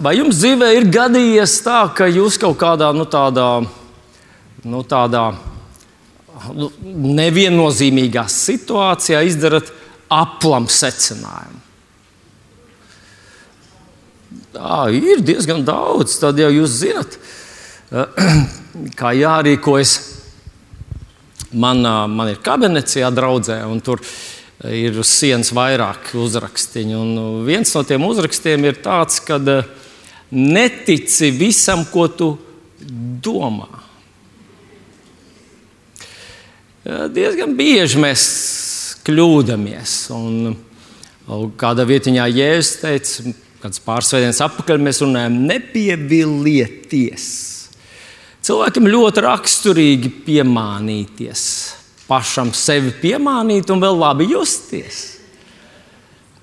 Vai jums dzīvē ir gadījies tā, ka jūs kaut kādā, nu, tādā, nu, tādā nu, neviennozīmīgā situācijā izdarat aplam secinājumu? Tā ir diezgan daudz. Tad jau jūs zinat, kā jārīkojas. Man, man ir kabinets, jādraudzē, un tur ir uz sienas vairāk uzrakstiņu. Un viens no tiem uzrakstiem ir tāds, ka netici visam, ko tu domā. Diezgan bieži mēs kļūdāmies. Un kādā vietā Jēzus teica, kāds pārsvētdienas atpakaļ mēs runājam, nepievilieties. Cilvēkam ļoti raksturīgi piemānīties, pašam sevi piemānīt un vēl labi justies.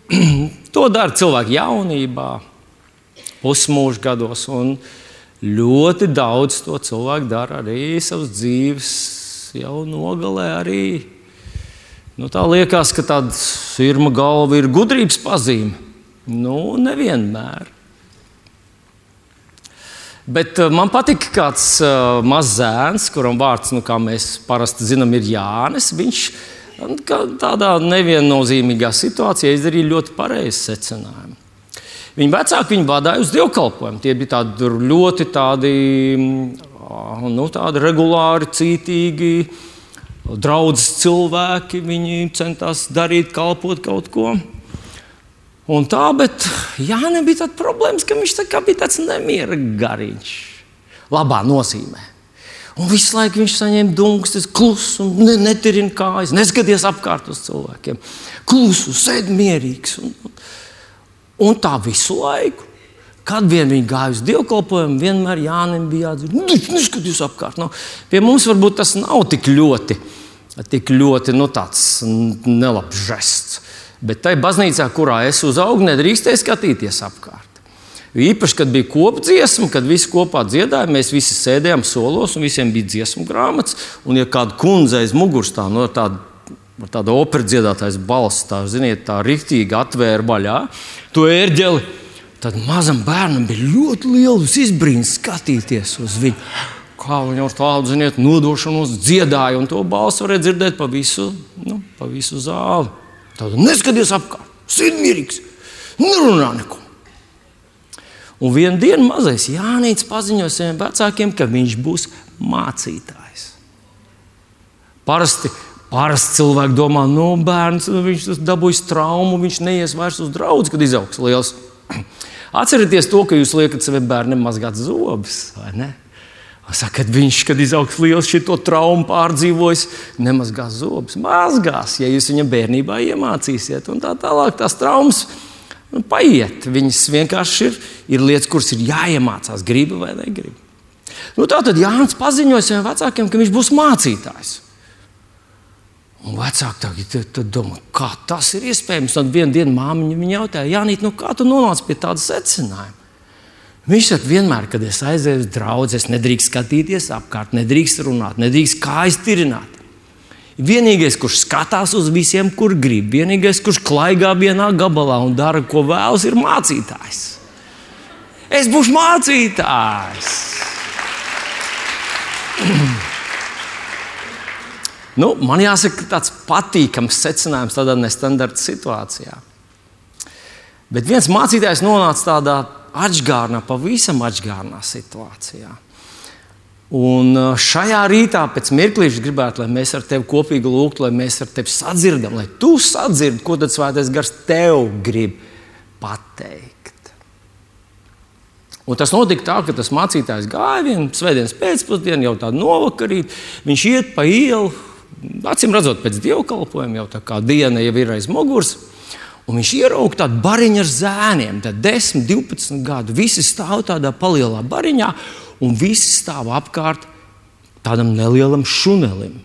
to dara cilvēki jaunībā, pusmūža gados, ļoti daudz to cilvēku dara arī savas dzīves jau nogalē. Arī. Nu, tā liekas, ka tāda sirma galva ir gudrības pazīme. Nu, nevienmēr. Bet uh, man patīk kāds uh, mazs zēns, kuram vārds, nu, kā mēs parasti zinām, ir Jānis. Viņš tādā neviennozīmīgā situācijā izdarīja ļoti pareizu secinājumu. Viņa vecāki viņu vadīja uz dievkalpojumu. Tie bija tādi ļoti tādi, mm, nu, tādi regulāri, cītīgi, draugi cilvēki. Viņi centās darīt, kalpot kaut ko. Un tā, bet Jānis bija tāds problēmas, ka viņš tā bija tāds nemiera gariņš, labā nozīmē. Un visu laiku viņš saņēma dunkstus, klusu, ne, netirina kājas, neskaties apkārt uz cilvēkiem. Klusu, sēdi mierīgs. Un, un tā visu laiku. Kad vien viņi gāja uz dievkalpojumu, vienmēr Jānis bija jādzird, nu, neskaties apkārt. Nu, pie mums varbūt tas nav tik ļoti, tik ļoti nu, nelabs žests. Bet tajā baznīcā, kurā es uzaugu, nedrīkstēju skatīties apkārt. Īpaši, kad bija kopdziesma, kad visi kopā dziedāja, mēs visi sēdējām solos un visiem bija dziesmu grāmatas. Un, ja kāda kundze aiz muguras tā, no tāda, tāda opera dziedātājs balss, tā, ziniet, tā riktīgi atvēra vaļā to ērģeli, tad mazam bērnam bija ļoti liels izbrīns skatīties uz viņu. Kā viņi ar tādu ziniet, nodošanos dziedāja, un to balsu varēja dzirdēt pa visu, nu, pa visu zāli. Tad neskaties apkārt, sirdsmīrīgs, nerunā neko. Un vienā dienā mazais Jānis paziņoja saviem vecākiem, ka viņš būs mācītājs. Parasti, parasti cilvēki domā, nu, bērns viņš dabūjis traumu, viņš neies vairs uz draugu, kad izaugs liels. Atcerieties to, ka jūs liekat saviem bērniem mazgāt zobus? Saka, kad viņš, kad izaugs liels, šo traumu pārdzīvojis, nemazgās zobus. Mazgās, ja jūs viņam bērnībā iemācīsiet, un tā tālāk tās traumas nu, paiet. Viņas vienkārši ir, ir lietas, kuras ir jāiemācās, gribi vai negribi. Nu, tā tad Jānis paziņoja saviem vecākiem, ka viņš būs mācītājs. Un vecāki tagad, domā, kā tas ir iespējams. Tad vienā dienā māmiņa viņa jautāja, Jānis, nu, kā tu nonāci pie tāda secinājuma? Viņš saka, vienmēr, kad es aizēju uz draugu, es nedrīkstu skatīties apkārt, nedrīkst runāt, nedrīkst kājas tirināt. Vienīgais, kurš skatās uz visiem, kur grib, vienīgais, kurš klaigā vienā gabalā un dara, ko vēlas, ir mācītājs. Es būšu mācītājs. nu, man jāsaka, tāds patīkams secinājums tādā nestandarta situācijā. Bet viens mācītājs nonāca tādā atgādnā, pavisam atgādnā situācijā. Un šajā rītā, pēc mirklīša, gribētu, lai mēs ar tevi kopīgi lūgtu, lai mēs ar tevi sadzirdam, lai tu sadzirdi, ko tas svētais gars tev grib pateikt. Un tas notika tā, ka tas mācītājs gāja vienā svētdienas pēcpusdienā, jau tādu novakarīt. Viņš iet pa ielu, acīm redzot, pēc dievkalpojuma, jau tā kā diena jau ir aiz muguras. Un viņš ieraudzīja tādu bariņu ar zēniem, tad 10, 12 gadu. Visi stāv tādā lielā bariņā, un visi stāv apkārt tādam nelielam šunelim.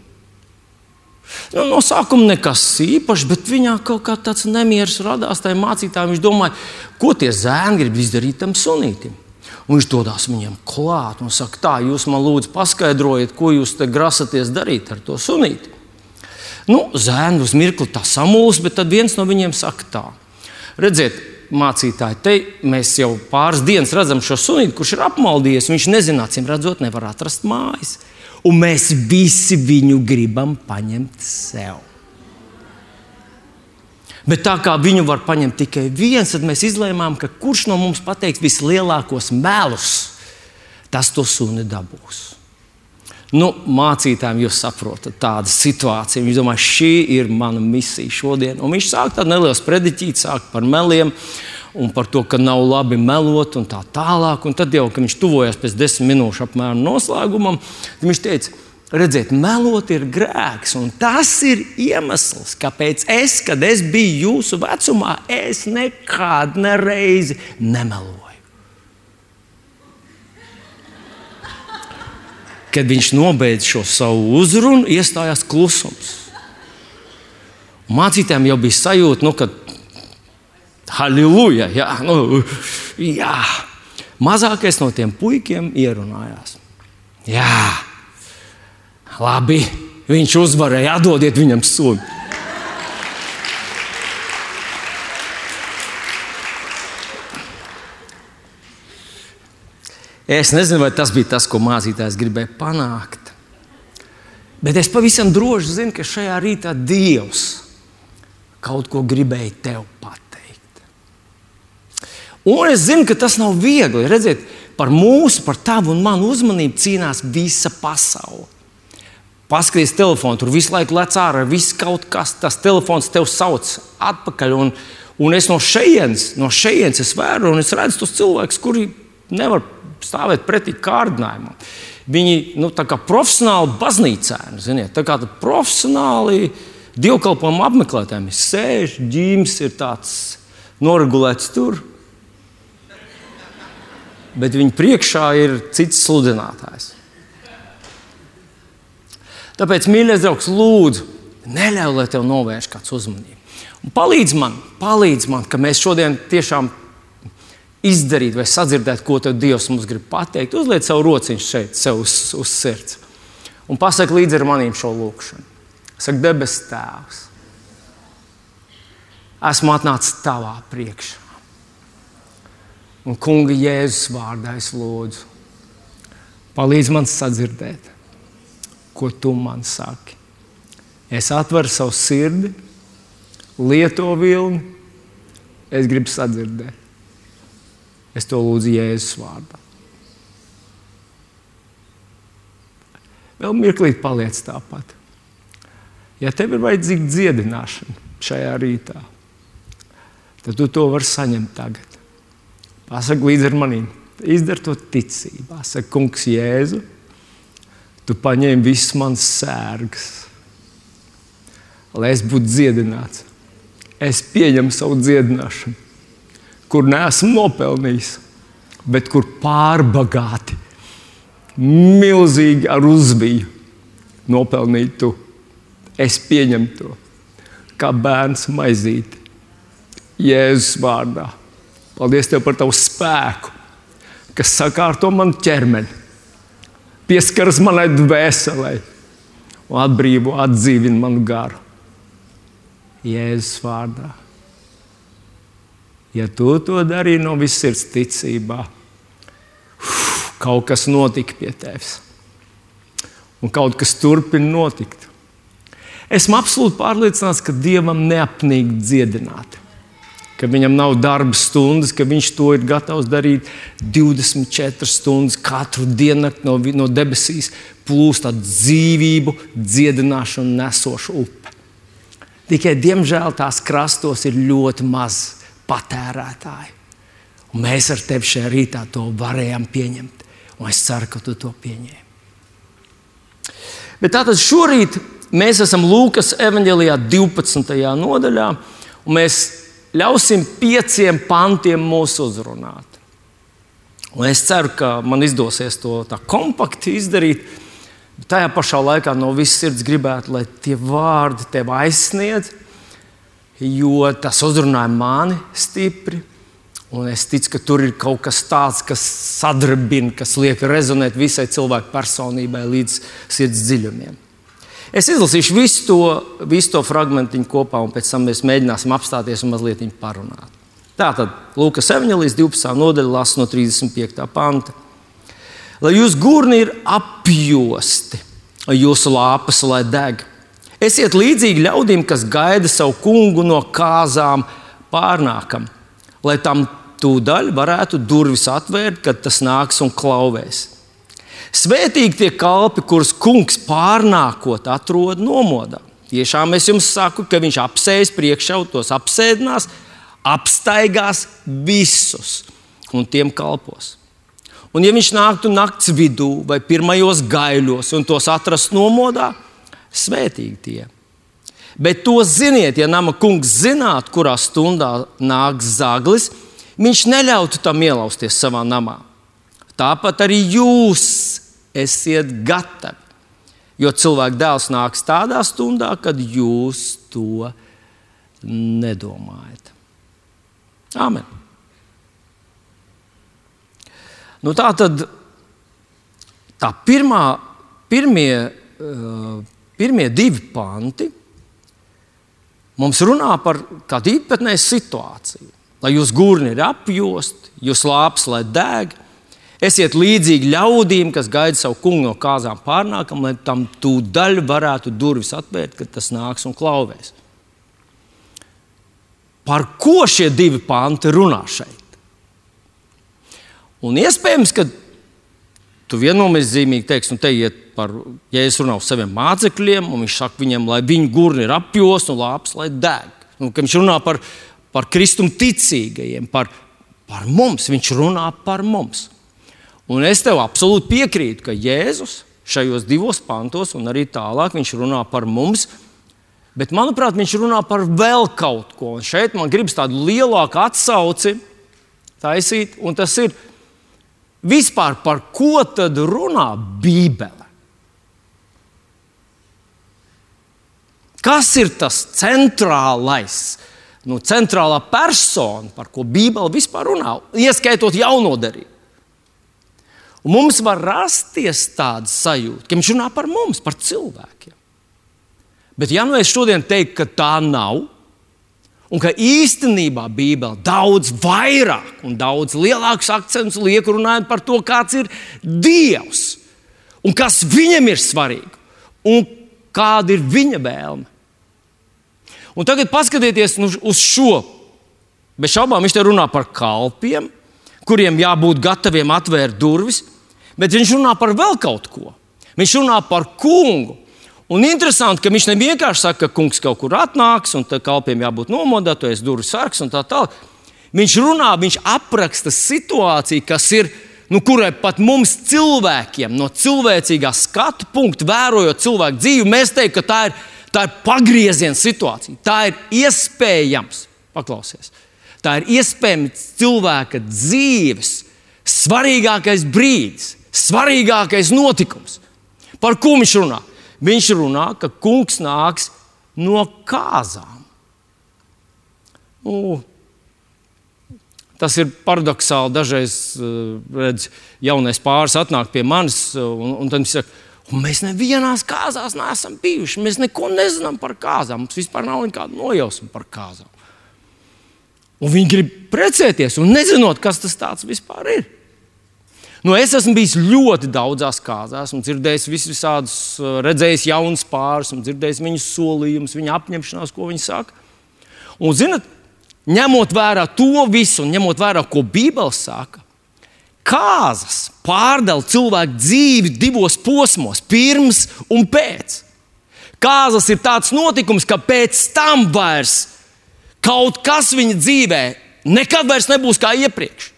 Nu, no sākuma nekas īpašs, bet viņā kaut kā tāds nemieris radās. Tā mācītājai viņš domāja, ko tie zēni grib izdarīt tam sunītam. Un viņš dodas viņiem klāt un saka, tā, jūs man lūdzu paskaidrojiet, ko jūs te grasaties darīt ar to sunīti. Nu, zēni uz mirkli tā samulst, bet tad viens no viņiem saka tā. Redziet, mācītāji, te mēs jau pāris dienas redzam šo sunīti, kurš ir apmaldījies. Viņš nezina, cim redzot, nevar atrast mājas. Un mēs visi viņu gribam paņemt sev. Bet tā kā viņu var paņemt tikai viens, tad mēs izlēmām, ka kurš no mums pateiks vislielākos melus, tas to suni dabūs. Nu, mācītājiem jūs saprotat, tāda situācija. Viņš domā, šī ir mana misija šodien. Un viņš sāk tādu nelielu sprediķīti, sāk par meliem un par to, ka nav labi melot un tā tālāk. Un tad jau, kad viņš tuvojas pēc desmit minūšu apmēram noslēgumam, viņš teica, redziet, melot ir grēks. Un tas ir iemesls, kāpēc es, kad es biju jūsu vecumā, es nekad nereizi nemeloju. Kad viņš nobeidza šo savu uzrunu, iestājās klusums. Mācītājiem jau bija sajūta, nu, ka halleluja! Jā, nu, jā. Mazākais no tiem puikiem ierunājās. Jā, labi, viņš uzvarēja, atdodiet viņam sunu. Es nezinu, vai tas bija tas, ko mācītājs gribēja panākt. Bet es pavisam droši zinu, ka šajā rītā Dievs kaut ko gribēja tev pateikt. Un es zinu, ka tas nav viegli. Redziet, par mūsu, par tavu un manu uzmanību cīnās visa pasaule. Paskaties, telefonu, tur visu laiku lec ārā, viss kaut kas, tas telefons tev sauc atpakaļ. Un, un es no šejienes, no šejienes vēroju, un es redzu tos cilvēkus, kuri nevar stāvēt pretī kārdinājumam. Viņi nu, kā profesionāli baznīcēni, ziniet, tā kā profesionāli dievkalpojumu apmeklētājiem sēž, ģīms ir tāds noregulēts tur. Bet viņa priekšā ir cits sludinātājs. Tāpēc, mīļais draugs, lūdzu, neļauj, lai tev novērš kāds uzmanību. Un palīdz man, palīdz man, ka mēs šodien tiešām izdarīt vai sadzirdēt, ko Dievs mums grib pateikt, uzliek savu rociņu šeit, sev uz, uz sirds. Un pasak līdzi ar maniem šo lūkšanu. Saka, debes Tēvs, esmu atnācis tavā priekšā. Un kunga Jēzus vārdā es lūdzu, palīdz man sadzirdēt, ko tu man saki. Es atveru savu sirdi, lieto vilni, es gribu sadzirdēt. Es to lūdzu Jēzus vārdā. Vēl mirklīt paliec tāpat. Ja tev ir vajadzīga dziedināšana šajā rītā, tad tu to vari saņemt tagad. Pasaki līdzi ar maniem. Izdari to ticībā. Saka, Kungs, Jēzu, tu paņēmi visas manas sērgas, lai es būtu dziedināts. Es pieņemu savu dziedināšanu kur neesmu nopelnījis, bet kur pārbagāti, milzīgi ar uzviju nopelnīt tu. Es pieņemu to kā bērns maizīti Jēzus vārdā. Paldies Tev par Tavu spēku, kas sakārto manu ķermeni, pieskaras manai dvēselē un atbrīvo, atdzīvina manu garu. Jēzus vārdā. Ja tu to darīji no visas ticībā, uf, kaut kas notika pie tevis. Un kaut kas turpina notikt. Esmu absolūti pārliecināts, ka Dievam neapnīk dziedināt. Ka viņam nav darba stundas, ka viņš to ir gatavs darīt 24 stundas katru dienu no, no debesīs. Plūst tāda dzīvību, dziedināšanu nesoša upe. Tikai, diemžēl, tās krastos ir ļoti maz patērētāji. Un mēs ar tevi šajā rītā to varējām pieņemt. Un es ceru, ka tu to pieņēmi. Bet tātad šorīt mēs esam Lūkas evanģēlijā 12. nodaļā, mēs ļausim pieciem pantiem mūs uzrunāt. Un es ceru, ka man izdosies to tā kompakti izdarīt. Tajā pašā laikā no visas sirds gribētu, lai tie vārdi tevi aizsniedz, jo tas uzrunāja mani stipri. Un es ticu, ka tur ir kaut kas tāds, kas sadarbina, kas liek rezonēt visai cilvēku personībai līdz sirds dziļumiem. Es izlasīšu visu to, visu to fragmentiņu kopā, un pēc tam mēs mēģināsim apstāties un mazliet parunāt. Tātad Lūkas 7 līdz 12 nodaļa lasa no 35. panta. Lai jūs gurni ir apjosti, jūsu lāpas lai deg. Esiet līdzīgi ļaudīm, kas gaida savu kungu no kāzām pārnākam, lai tam tūdaļ varētu durvis atvērt, kad tas nāks un klauvēs. Svētīgi tie kalpi, kurus kungs pārnākot atrod nomodā. Tiešām es jums saku, ka viņš apsēs priekšā, tos apsēdinās, apstaigās visus un tiem kalpos. Un, ja viņš nāktu naktas vidū vai pirmajos gaiļos un tos atrastu nomodā, svētīgi tie. Bet to ziniet, ja nama kungs zinātu, kurā stundā nāks zaglis, viņš neļautu tam ielausties savā namā. Tāpat arī jūs esiet gatavi. Jo cilvēka dēls nāks tādā stundā, kad jūs to nedomājat. Amen. Nu, tā tad tā pirmā, pirmie, uh, pirmie divi panti mums runā par kādu īpatnēju situāciju. Lai jūs gurni ir apjosti, jūs lāps, lai deg, esiet līdzīgi ļaudīm, kas gaida savu kungu no kāzām pārnākam, lai tam tūdaļ varētu durvis atvērt, kad tas nāks un klauvēs. Par ko šie divi panti runā šeit? Un iespējams, ka tu viennozīmīgi teiksi, nu, te iet par, ja es runāju saviem mācekļiem, un viņš saka viņiem, lai viņu gurni ir apjos un lāps, lai deg. Un, viņš runā par, par kristumu ticīgajiem, par, par mums, viņš runā par mums. Un es tev absolūti piekrītu, ka Jēzus šajos divos pantos, un arī tālāk, viņš runā par mums. Bet, manuprāt, viņš runā par vēl kaut ko. Un šeit man gribas tādu lielāku atsauci taisīt, un tas ir Vispār par ko tad runā Bībele? Kas ir tas centrālais, nu, centrālā persona, par ko Bībele vispār runā, ieskaitot jauno darību? Un mums var rasties tāda sajūta, ka viņš runā par mums, par cilvēkiem. Bet, ja nu es šodien teiktu, ka tā nav, Un ka īstenībā Bībele daudz vairāk un daudz lielākus akcentus liek runājot par to, kāds ir Dievs un kas viņam ir svarīgi un kāda ir viņa vēlme. Un tagad paskatieties nu, uz šo. Bez šaubām viņš te runā par kalpiem, kuriem jābūt gataviem atvērt durvis, bet viņš runā par vēl kaut ko. Viņš runā par kungu, Un interesanti, ka viņš ne vienkārši saka, ka kungs kaut kur atnāks, un kalpiem jābūt nomodāties, durvis sargs un tā tālāk. Viņš runā, viņš apraksta situāciju, kas ir, nu, kurai pat mums cilvēkiem, no cilvēcīgā skatu punkta, vērojot cilvēku dzīvi, mēs teiktu, ka tā ir, tā ir pagrieziena situācija. Tā ir iespējams, paklausies, tā ir iespējams cilvēka dzīves svarīgākais brīdis, svarīgākais notikums. Par ko viņš runā? viņš runā, ka kungs nāks no kāzām. Nu, tas ir paradoxāli. Dažreiz eh, redz, jaunais pāris atnāk pie manis, eh, un, un viņš saka, un mēs nevienās kāzās neesam bijuši. Mēs neko nezinām par kāzām. Mums vispār nav nekāda nojausma par kāzām. Un viņi grib precēties, un nezinot, kas tas vispār ir. Nu, es esmu bijis ļoti daudzās kāzās, esmu dzirdējis visādus, redzējis jaunus pārus, dzirdējis viņu solījumus, viņu apņemšanās, ko viņi saka. Un, zinat, ņemot vērā to visu, un ņemot vērā, ko Bībele saka, kāzas pārdala cilvēku dzīvi divos posmos, pirms un pēc. Kāzas ir tāds notikums, ka pēc tam vairs kaut kas viņa dzīvē nekad vairs nebūs kā iepriekš.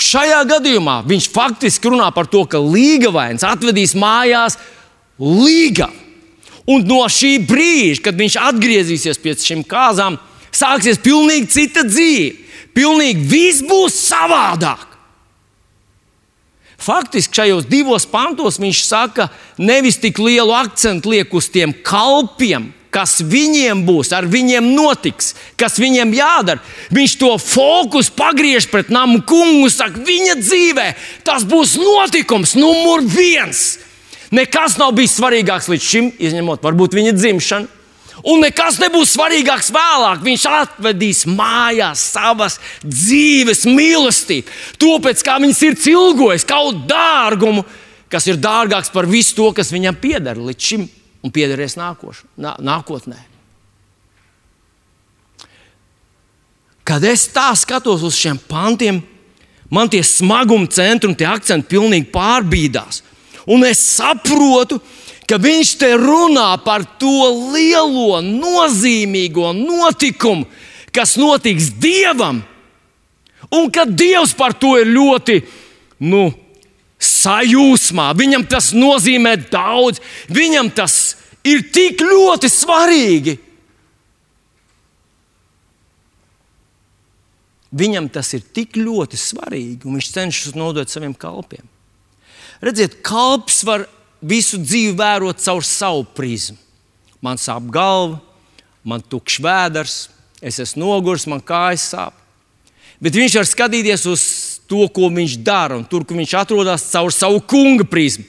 Šajā gadījumā viņš faktiski runā par to, ka līgavains atvedīs mājās līgavu. Un no šī brīža, kad viņš atgriezīsies pie šīm kāzām, sāksies pilnīgi cita dzīve. Pilnīgi viss būs savādāk. Faktiski šajos divos pantos viņš saka, nevis tik lielu akcentu liek uz tiem kalpiem, kas viņiem būs, ar viņiem notiks, kas viņiem jādara. Viņš to fokusu pagriež pret namu kungu un saka, viņa dzīvē tas būs notikums numur viens. Nekas nav bijis svarīgāks līdz šim, izņemot varbūt viņa dzimšanu. Un nekas nebūs svarīgāks vēlāk. Viņš atvedīs mājās savas dzīves mīlestību, to pēc kā viņa sirds ilgojas, kaut dārgumu, kas ir dārgāks par visu to, kas viņam pieder līdz šim un piederēs nākoš, nā, nākotnē. Kad es tā skatos uz šiem pantiem, man tie smaguma centri un tie akcenti pilnīgi pārbīdās. Un es saprotu, ka viņš te runā par to lielo, nozīmīgo notikumu, kas notiks Dievam, un ka Dievs par to ir ļoti nu, sajūsmā. Viņam tas nozīmē daudz, viņam tas ir tik ļoti svarīgi. Viņam tas ir tik ļoti svarīgi, un viņš cenšas nodot saviem kalpiem. Redziet, kalps var visu dzīvi vērot caur savu prizmu. Man sāp galva, man tukšs vēders, es esmu nogurs, man kājas sāp. Bet viņš var skatīties uz to, ko viņš dara, un tur, kur viņš atrodas, caur savu kunga prizmu.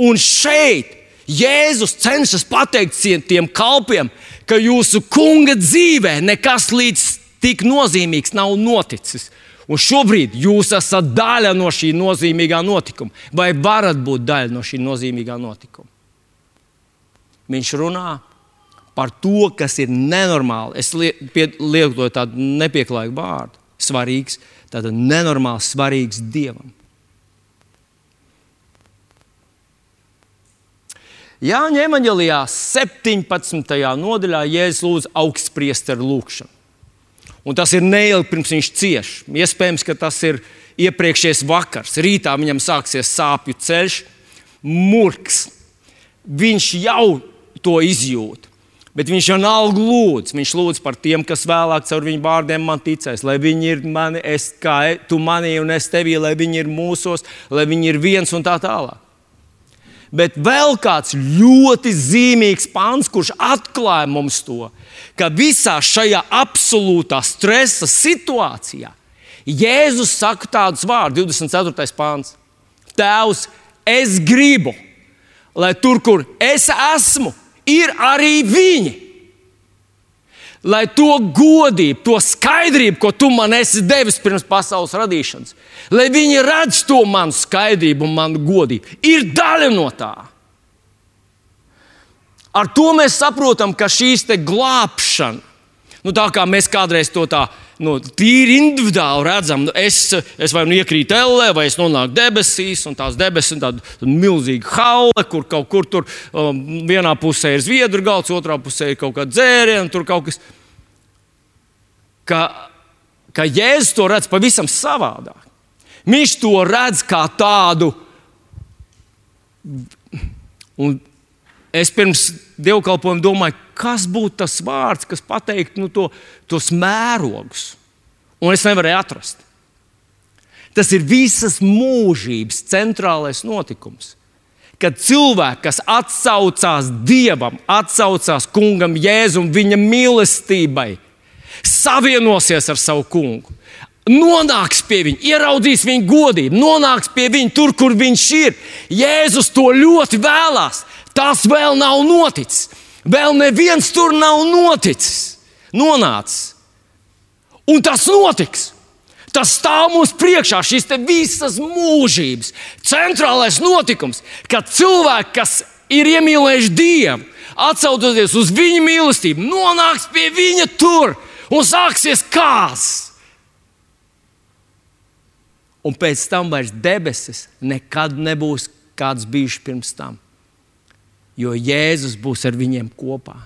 Un šeit Jēzus cenšas pateikt tiem kalpiem, ka jūsu kunga dzīvē nekas līdz tik nozīmīgs nav noticis. Un šobrīd jūs esat daļa no šī nozīmīgā notikuma, vai varat būt daļa no šī nozīmīgā notikuma. Viņš runā par to, kas ir nenormāli. Es lietoju tādu nepieklājīgu vārdu, svarīgs, tātad nenormāli svarīgs Dievam. Jāņa evanģelijā 17. nodaļā Jēzus lūdz augstpriesteru lūgšanu. Un tas ir neilgi pirms viņš cieš. Iespējams, ka tas ir iepriekšējais vakars. Rītā viņam sāksies sāpju ceļš, murgs. Viņš jau to izjūt. Bet viņš nav lūdz. Viņš lūdz par tiem, kas vēlāk caur viņu vārdiem man ticēs. Lai viņi ir mani, es, kā e, tu manī un es tevī, lai viņi ir mūsos, lai viņi ir viens un tā tālāk. Bet vēl kāds ļoti zīmīgs pāns, kurš atklāja mums to, ka visā šajā absolūtā stresa situācijā Jēzus saka tādus vārdus, 24. pāns. Tēvs, es gribu, lai tur, kur es esmu, ir arī viņi lai to godību, to skaidrību, ko tu man esi devis pirms pasaules radīšanas, lai viņi redz to manu skaidrību un manu godību, ir daļa no tā. Ar to mēs saprotam, ka šīs glābšana, nu, tā kā mēs kādreiz to tā nu, tīri individuāli redzam, nu, es, es vai nu iekrītu ellē, vai es nonāku debesīs, un tās debesis ir tāda milzīga haule, kur kaut kur tur um, vienā pusē ir zviedru galds, otrā pusē ir kaut kāda dzēriena, tur kaut kas. Ka, ka Jēzus to redz pavisam savādāk. Viņš to redz kā tādu. Un es pirms dievkalpojuma domāju, kas būtu tas vārds, kas pateiktu nu, to, tos mērogus. Un es nevarēju atrast. Tas ir visas mūžības centrālais notikums. Kad cilvēki, kas atsaucās Dievam, atsaucās Kungam, Jēzum, viņa mīlestībai, savienosies ar savu kungu, nonāks pie viņa, ieraudzīs viņa godību, nonāks pie viņa tur, kur viņš ir. Jēzus to ļoti vēlās. Tas vēl nav noticis. Vēl neviens tur nav noticis, nonācis. Un tas notiks. Tas stāv mums priekšā, šīs visas mūžības centrālais notikums, kad cilvēki, kas ir iemīlējuši Dievu, atsaucoties uz viņa mīlestību, nonāks pie viņa tur un sāksies kāds. Un pēc tam vairs debesis nekad nebūs kāds bijis pirms tam jo Jēzus būs ar viņiem kopā.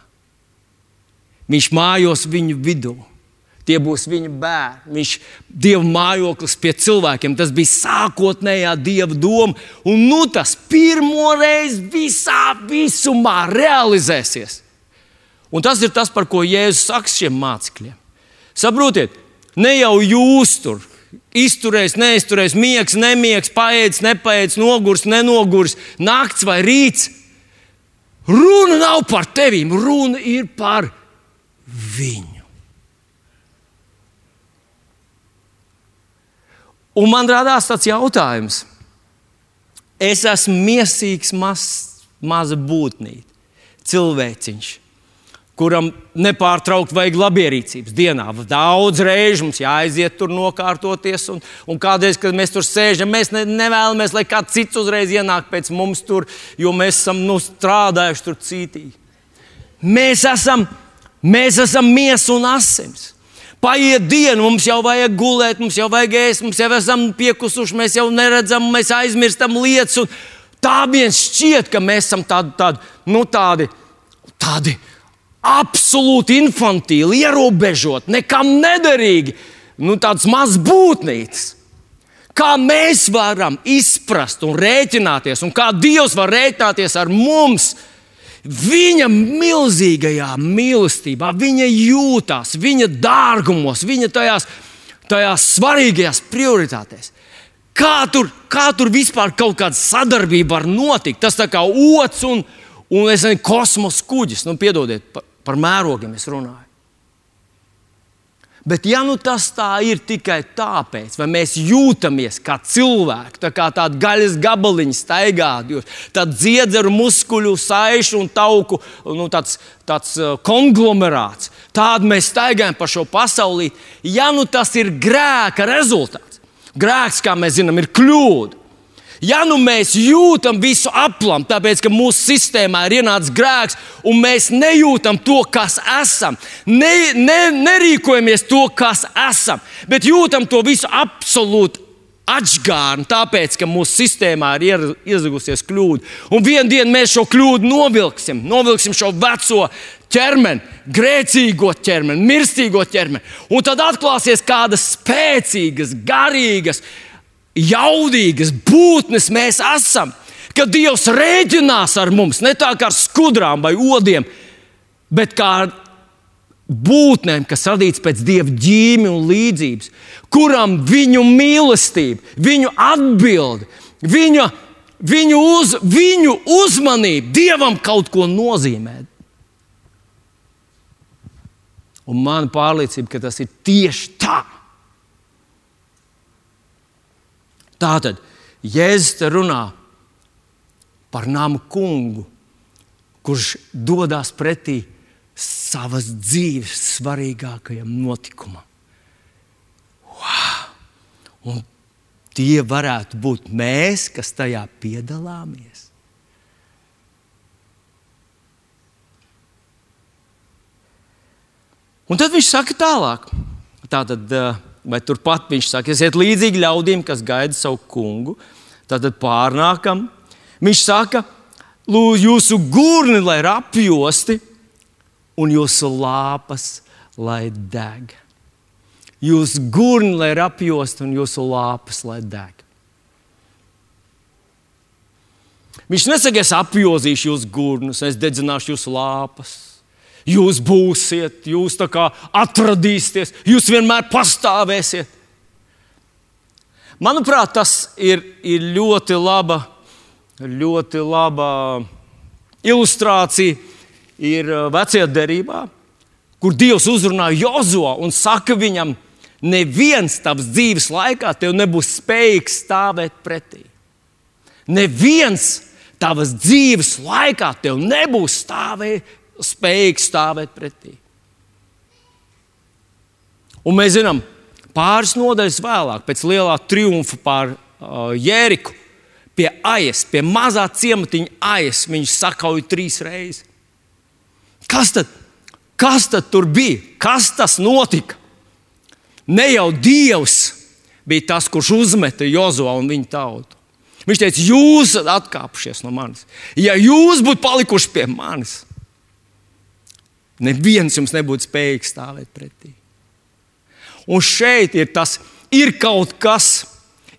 Viņš mājos viņu vidū. Tie būs viņa bērni. Viņš ir Dieva mājoklis pie cilvēkiem. Tas bija sākotnējā Dieva doma. Un nu tas pirmo reizi visā visumā realizēsies. Un tas ir tas, par ko Jēzus saka šiem mācekļiem. Saprotiet, ne jau jūs tur izturēs, neizturēs, miegs, nemiegs, paēdis, nepaēdis, nogurs, nenogurs, nakts vai rīts. Runa nav par tevīm, runa ir par viņu. Un man radās tāds jautājums. Es esmu mīsīgs, maz, maza būtnīte, cilvēciņš. Kuram nepārtraukti vajag labierīcības dienā. Daudz reižu mums jāaiziet tur nokārtoties, un, un kādreiz, kad mēs tur sēžam, mēs ne, nevēlamies, lai kāds cits uzreiz ienāk pēc mums tur, jo mēs esam nu, strādājuši tur cītīgi. Mēs esam, mēs esam miesa un asins. Paiet diena, mums jau vajag gulēt, mums jau vajag ēst, mums jau esam piekusuši, mēs jau neredzam, mēs aizmirstam lietas. Tā viens šķiet, ka mēs esam tādi, tādi, nu, tādi, tādi absolūti infantīli, ierobežoti, nekam nederīgi, nu, tāds mazs būtnītis. Kā mēs varam izprast un rēķināties, un kā Dievs var rēķināties ar mums, viņa milzīgajā mīlestībā, viņa jūtās, viņa dārgumos, viņa tajās, tajās svarīgajās prioritātēs. Kā tur, kā tur vispār kaut kāda sadarbība var notikt? Tas tā kā otrs un, un nezinu, kosmosa kuģis. Nu, piedodiet, par, mērogiem es runāju. Bet, ja nu tas tā ir tikai tāpēc, vai mēs jūtamies kā cilvēki, tā kā tāda gaļas gabaliņa staigājot, tad dziedzeru muskuļu, saišu un tauku nu, tāds, tāds uh, konglomerāts, tādu mēs staigājam pa šo pasauli. Ja nu tas ir grēka rezultāts, grēks, kā mēs zinām, ir kļūda. Ja nu mēs jūtam visu aplam, tāpēc ka mūsu sistēmā ir ienācis grēks, un mēs nejūtam to, kas esam, ne, ne, nerīkojamies to, kas esam, bet jūtam to visu absolūti atgādni, tāpēc, ka mūsu sistēmā ir iezagusies kļūda. Un vienā dienā mēs šo kļūdu novilksim, novilksim šo veco ķermeni, grēcīgo ķermeni, mirstīgo ķermeni. Un tad atklāsies kādas spēcīgas, garīgas, jaudīgas būtnes mēs esam. Kad Dievs rēķinās ar mums, ne tā kā ar skudrām vai odiem, bet kā ar būtnēm, kas radīts pēc dieva ģīmi un līdzības, kuram viņu mīlestība, viņu atbilde, viņa, viņu, uz, viņu uzmanība dievam kaut ko nozīmē. Un man pārliecība, ka tas ir tieši tā. Tātad Jēzus runā par namu kungu, kurš dodas pretī savas dzīves svarīgākajam notikumam. Wow! Un tie varētu būt mēs, kas tajā piedalāmies. Un tad viņš saka tālāk. Tātad, uh, vai turpat viņš saka, esiet līdzīgi ļaudīm, kas gaida savu kungu. Tad pārnākam. Viņš saka, lūdzu, jūsu gurni, lai ir apjosti, un jūsu lāpas, lai deg. Jūsu gurni, lai ir apjosti, un jūsu lāpas, lai deg. Viņš nesaka, es apjozīšu jūsu gurnus, es dedzināšu jūsu lāpas. Jūs būsiet, jūs atradīsieties, jūs vienmēr pastāvēsiet. Manuprāt, tas ir, ir ļoti laba, ļoti laba ilustrācija. Ir uh, vecajā derībā, kur Dievs uzrunā Jozo un saka viņam, neviens tavs dzīves laikā tev nebūs spējīgs stāvēt pretī. Neviens tavas dzīves laikā tev nebūs stāvēt, spējīgs stāvēt pretī. Un mēs zinām, pāris nodaļas vēlāk, pēc lielā triumfa pār uh, Jēriku, pie aijas, pie mazā ciematiņa aijas, viņš sakauja trīs reizes. Kas tad, kas tad tur bija? Kas tas notika? Ne jau Dievs bija tas, kurš uzmeta Jozo un viņa tautu. Viņš teica, jūs esat atkāpušies no manis. Ja jūs būtu palikuši pie manis, Neviens jums nebūtu spējīgs stāvēt pretī. Un šeit ir tas, ir kaut kas,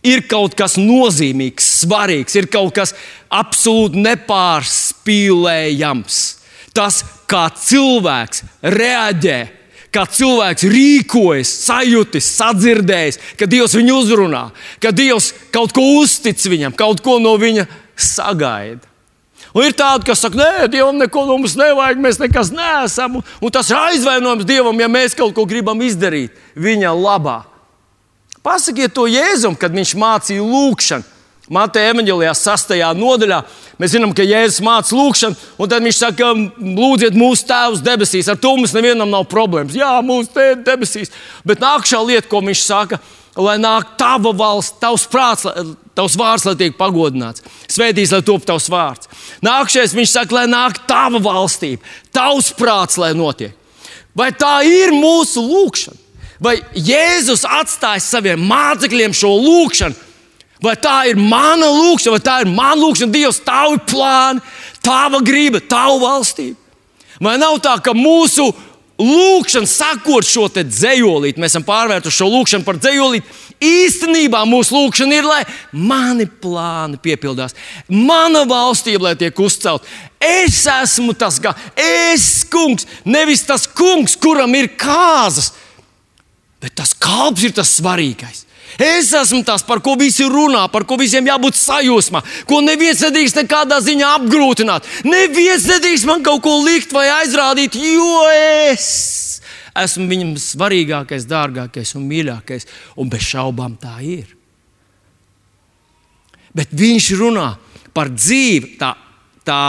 ir kaut kas nozīmīgs, svarīgs, ir kaut kas absolūti nepārspīlējams. Tas, kā cilvēks reaģē, kā cilvēks rīkojas, sajūtis, sadzirdējis, ka Dievs viņu uzrunā, ka Dievs kaut ko uztic viņam, kaut ko no viņa sagaida. Un ir tādi, kas saka, nē, Dievam neko no mums nevajag, mēs nekas neesam. Un, un tas ir aizvainojums Dievam, ja mēs kaut ko gribam izdarīt viņa labā. Pasakiet to Jēzum, kad viņš mācīja lūgšanu. Mateja evanģēlijā, 6. nodaļā, Mēs zinām, ka Jēzus māca lūgšanu, un tad viņš saka, lūdziet mūsu tēvus debesīs. Ar to mums nevienam nav problēmas. Jā, mūsu tēvs debesīs. Bet nākamā lieta, ko viņš saka, lai nāk tava valsts, tavs prāts, tavs vārds, lai tiek pagodināts. Svētīs, lai top tavs vārds. Nākamais viņš saka, lai nāk tava valstība, tavs prāts, lai notiek. Vai tā ir mūsu lūgšana? Vai Jēzus atstāja saviem mācekļiem šo lūgšanu? Vai tā ir mana lūkšana, vai tā ir mana lūkšana, Dievs, tavi plāni, tava griba, tava valstība? Vai nav tā, ka mūsu lūkšana, sakot šo dzējolīti, mēs esam pārvērtuši šo lūkšanu par dzējolīti. Īstenībā mūsu lūkšana ir, lai mani plāni piepildās, mana valstība, lai tiek uzcelt. Es esmu tas, kā es kungs, nevis tas kungs, kuram ir kāzas, bet tas kalps ir tas svarīgais. Es esmu tas, par ko visi runā, par ko visiem jābūt sajūsmā, ko neviens nedrīkst nekādā ziņā apgrūtināt. Neviens nedrīkst man kaut ko likt vai aizrādīt, jo es esmu viņam svarīgākais, dārgākais un mīļākais. Un bez šaubām tā ir. Bet viņš runā par dzīvi, tā, tā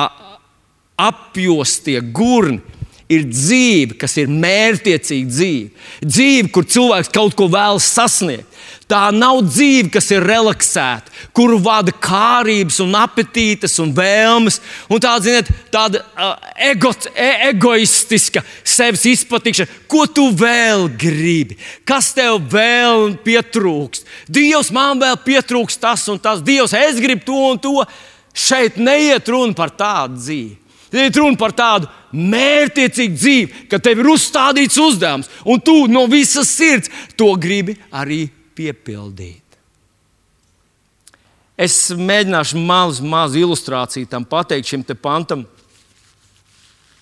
apjostie gurni ir dzīve, kas ir mērķiecīga dzīve. Dzīve, kur cilvēks kaut ko vēlas sasniegt. Tā nav dzīve, kas ir relaksēta, kuru vada kārības, un apetītes un vēlmes. Un tā, ziniet, tāda uh, ego, e egoistiska sevis izpatikšana. Ko tu vēl gribi? Kas tev vēl pietrūkst? Dievs, man vēl pietrūkst tas un tas. Dievs, es gribu to un to. Šeit neiet runa par tādu dzīvi. Iet runa par tādu mērķiecīgu dzīvi, ka tev ir uzstādīts uzdevums, un tu no visas sirds to gribi arī piepildīt. Es mēģināšu mazu, mazu ilustrāciju tam pateikt šim pantam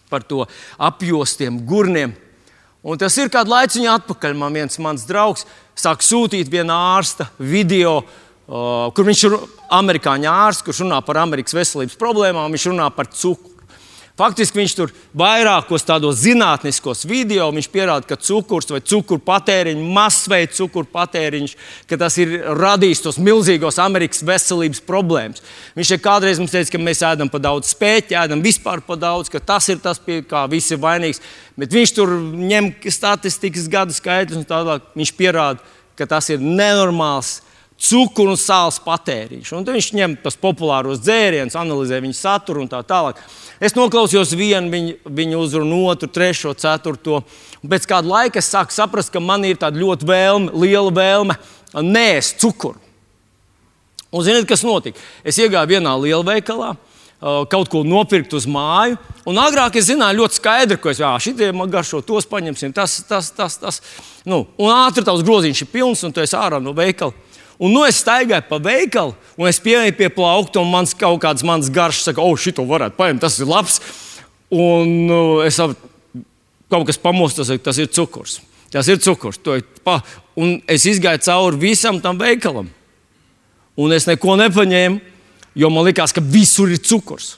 par to apjostiem gurniem. Un tas ir kādu laiciņu atpakaļ. Man viens mans draugs sāk sūtīt vienu ārsta video, uh, kur viņš ir amerikāņu ārsts, kurš runā par Amerikas veselības problēmām, viņš runā par cukuru. Faktiski viņš tur vairākos tādos zinātniskos video pierāda, ka cukurs vai cukuru patēriņš, masveida cukuru patēriņš, ka tas ir radījis tos milzīgos Amerikas veselības problēmas. Viņš ja kādreiz mums teica, ka mēs ēdam par daudz spēķi, ēdam vispār par daudz, ka tas ir tas, pie kā viss ir vainīgs. Bet viņš tur ņem statistikas gadu skaitļus un tālāk. Viņš pierāda, ka tas ir nenormāls cukuru un sāls patēriņš. Un viņš ņem tos populāros dzērienus, analizē viņu saturu un tā tālāk. Es noklausījos vienu viņu, viņu uzrunu, otru, trešo, ceturto. Pēc kāda laika es sāku saprast, ka man ir tāda ļoti vēlme, liela vēlme nēst cukuru. Un ziniet, kas notika? Es iegāju vienā lielveikalā kaut ko nopirkt uz māju. Un agrāk es zināju ļoti skaidri, ko es jā, šitie man garšo, tos paņemsim, tas, tas, tas. tas. Nu, un ātri tavs groziņš ir pilns, un tu esi ārā no veikala. Un nu es staigāju pa veikalu, un es pieeju pie plaukta, un mans kaut kāds mans garš saka, o, šito varētu paņemt, tas ir labs. Un nu, es kaut kas pamostas, tas ir cukurs. Tas ir cukurs. Pa, un es izgāju cauri visam tam veikalam. Un es neko nepaņēmu, jo man likās, ka visur ir cukurs.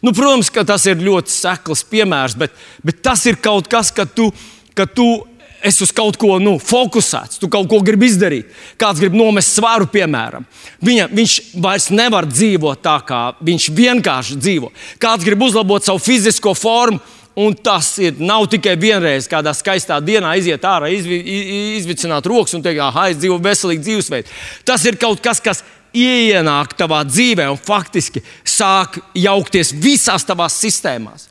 Nu, protams, ka tas ir ļoti sekls piemērs, bet, bet tas ir kaut kas, ka tu, ka tu esi uz kaut ko nu, fokusēts, tu kaut ko gribi izdarīt. Kāds grib nomest svaru, piemēram. Viņa, viņš vairs nevar dzīvot tā, kā viņš vienkārši dzīvo. Kāds grib uzlabot savu fizisko formu. Un tas ir nav tikai vienreiz, kādā skaistā dienā iziet ārā, izvi, izvicināt rokas un teikt, ah, es dzīvoju veselīgu dzīvesveidu. Tas ir kaut kas, kas ienāk tavā dzīvē un faktiski sāk jaukties visās tavās sistēmās.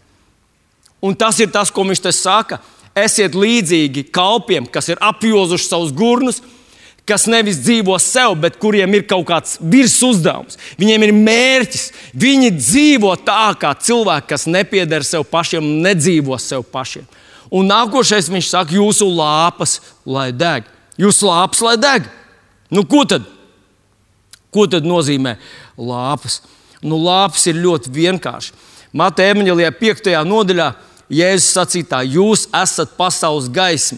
Un tas ir tas, ko viņš te saka esiet līdzīgi kalpiem, kas ir apjozuši savus gurnus, kas nevis dzīvo sev, bet kuriem ir kaut kāds virsuzdevums. Viņiem ir mērķis. Viņi dzīvo tā, kā cilvēki, kas nepieder sev pašiem, nedzīvo sev pašiem. Un nākošais viņš saka, jūsu lāpas, lai deg. Jūsu lāpas, lai deg. Nu, ko tad? Ko tad nozīmē lāpas? Nu, lāpas ir ļoti vienkārši. Mateja Emaņģelijā 5. nodaļā Jēzus sacītā, jūs esat pasaules gaisma.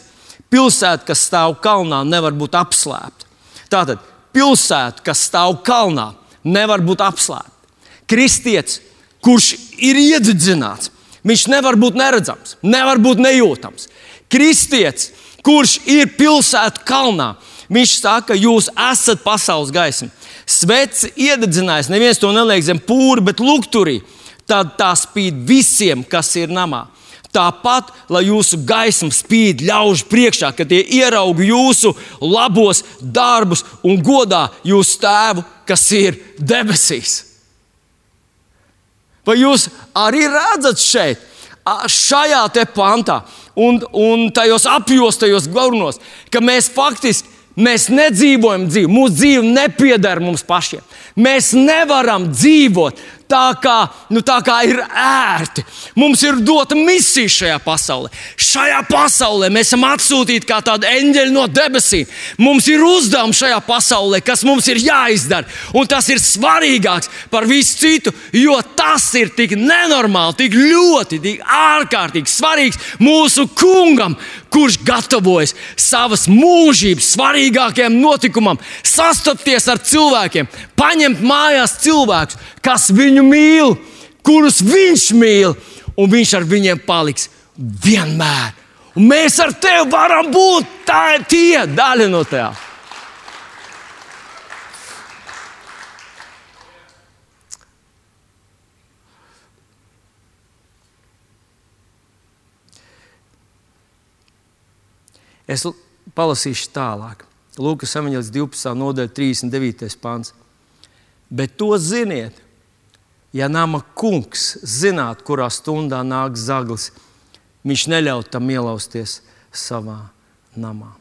Pilsēta, kas stāv kalnā, nevar būt apslēpta. Tātad pilsēta, kas stāv kalnā, nevar būt apslēpta. Kristietis, kurš ir iedziļināts, viņš nevar būt neredzams, nevar būt nejūtams. Kristietis, kurš ir pilsēta kalnā, Viņš saka, jūs esat pasaules gaisma. Svets iededzinājis, neviens to neliek zem pūra, bet lukturī. Tad tā spīd visiem, kas ir namā. Tāpat, lai jūsu gaisma spīd ļaužu priekšā, kad tie ieraudzītu jūsu labos darbus un godā jūsu tēvu, kas ir debesīs. Vai jūs arī redzat šeit, šajā pantā un, un tajos apjostajos galvenos, ka mēs faktiski Mēs nedzīvojam dzīvi, mūsu dzīve nepieder mums pašiem. Mēs nevaram dzīvot tā kā, nu, tā kā ir ērti. Mums ir dota misija šajā pasaulē. Šajā pasaulē mēs esam atsūtīti kā tādi eņģeļi no debesīm. Mums ir uzdevums šajā pasaulē, kas mums ir jāizdara. Un tas ir svarīgāks par visu citu, jo tas ir tik nenormāli, tik ļoti, tik ārkārtīgi svarīgs mūsu kungam, kurš gatavojas savas mūžības svarīgākajam notikumam, sastapties ar cilvēkiem, paņemt mājās cilvēkus, kas viņu mīl, kurus viņš mīl, un viņš ar viņiem paliks vienmēr. Un mēs ar tevi varam būt tā, tie daļa no tevis. Es palasīšu tālāk. Lūkas evanģēlis 12. nodaļa, 39. pāns. Bet to ziniet, ja nama kungs zinātu, kurā stundā nāk zaglis, viņš neļautu tam ielausties savā namā.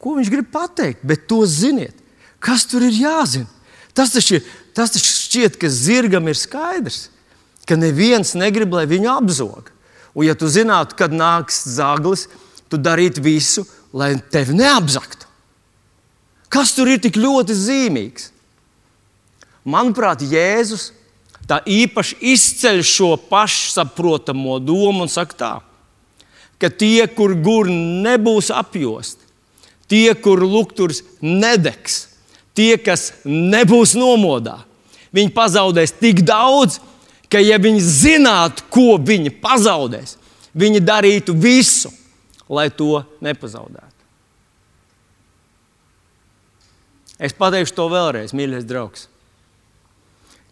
Ko viņš grib pateikt? Bet to ziniet, kas tur ir jāzina. Tas taču, tas taču šķiet, ka zirgam ir skaidrs, ka neviens negrib, lai viņu apzog. Un, ja tu zinātu, kad nāks zaglis, tu darītu visu, lai tevi neapzaktu. Kas tur ir tik ļoti zīmīgs? Manuprāt, Jēzus tā īpaši izceļ šo pašsaprotamo domu un saka tā, ka tie, kur gurni nebūs apjosti, tie, kur lukturs nedegs, tie, kas nebūs nomodā, viņi pazaudēs tik daudz, ka, ja viņi zinātu, ko viņi pazaudēs, viņi darītu visu, lai to nepazaudētu. Es pateikšu to vēlreiz, mīļais draugs.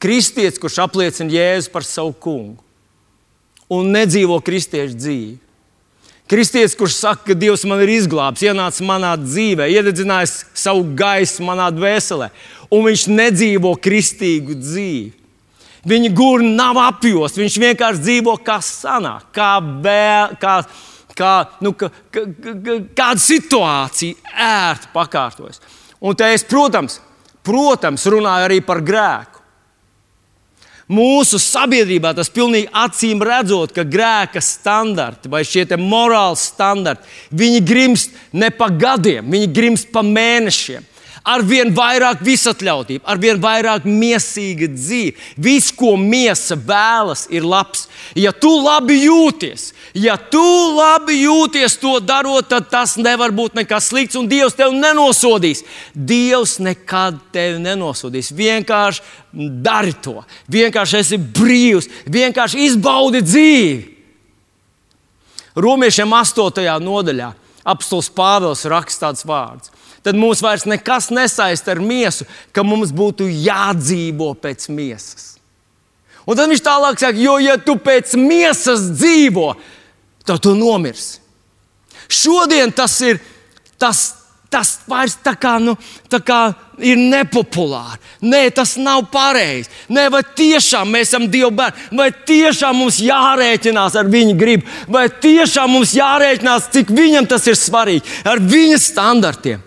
Kristietis, kurš apliecina Jēzu par savu kungu un nedzīvo kristiešu dzīvi. Kristietis, kurš saka, ka Dievs man ir izglābis, ienācis manā dzīvē, iededzinājis savu gaisu manā dvēselē, un viņš nedzīvo kristīgu dzīvi. Viņa gurni nav apjost, viņš vienkārši dzīvo kā sanāk, kā, vēl, kā, kā, nu, kā, kā, kā, kāda situācija ērti pakārtojas. Un te es, protams, protams, runāju arī par grēku. Mūsu sabiedrībā tas pilnīgi acīm redzot, ka grēka standarti vai šie morāli standarti, viņi grimst ne pa gadiem, viņi grimst pa mēnešiem ar vien vairāk visatļautību, ar vien vairāk mīsīga dzīve. Viss, ko miesa vēlas, ir labs. Ja tu labi jūties, ja tu labi jūties to darot, tad tas nevar būt nekas slikts, un Dievs tevi nenosodīs. Dievs nekad tevi nenosodīs. Vienkārši dari to, vienkārši esi brīvs, vienkārši izbaudi dzīvi. Romiešiem 8. nodaļā apstults Pāvils raksta tāds vārds tad mūs vairs nekas nesaista ar miesu, ka mums būtu jādzīvo pēc miesas. Un tad viņš tālāk saka, jo ja tu pēc miesas dzīvo, tad tu nomirsi. Šodien tas ir tas. Tas vairs tā kā, nu, tā kā ir nepopulāri. Nē, tas nav pareizi. Nē, vai tiešām mēs esam Dieva bērni, vai tiešām mums jārēķinās ar viņa gribu, vai tiešām mums jārēķinās, cik viņam tas ir svarīgi, ar viņa standartiem.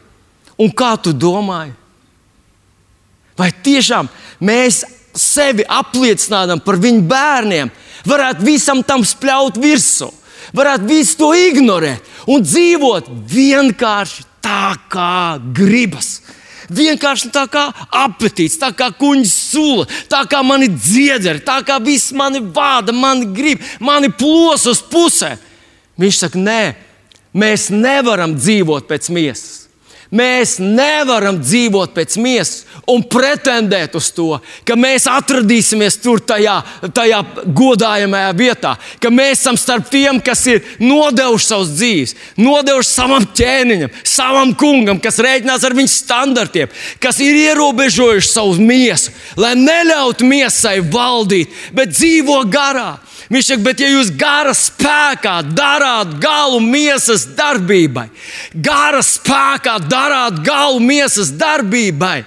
Un kā tu domāji? Vai tiešām mēs sevi apliecinām par viņu bērniem, varētu visam tam spļaut virsū, varētu visu to ignorēt un dzīvot vienkārši tā, kā gribas. Vienkārši tā kā apetīts, tā kā kuģis sula, tā kā mani dziederi, tā kā viss mani vāda, mani grib, mani plos uz pusē. Viņš saka, nē, mēs nevaram dzīvot pēc miesas. Mēs nevaram dzīvot pēc miesas un pretendēt uz to, ka mēs atradīsimies tur, tajā, tajā godājamajā vietā, ka mēs esam starp tiem, kas ir nodevuši savus dzīves, nodevuši savam ķēniņam, savam kungam, kas rēķinās ar viņu standartiem, kas ir ierobežojuši savu miesu, lai neļautu miesai valdīt, bet dzīvo garā. Viņš saka, bet ja jūs gara spēkā darāt galu miesas darbībai, gara spēkā darāt galu miesas darbībai,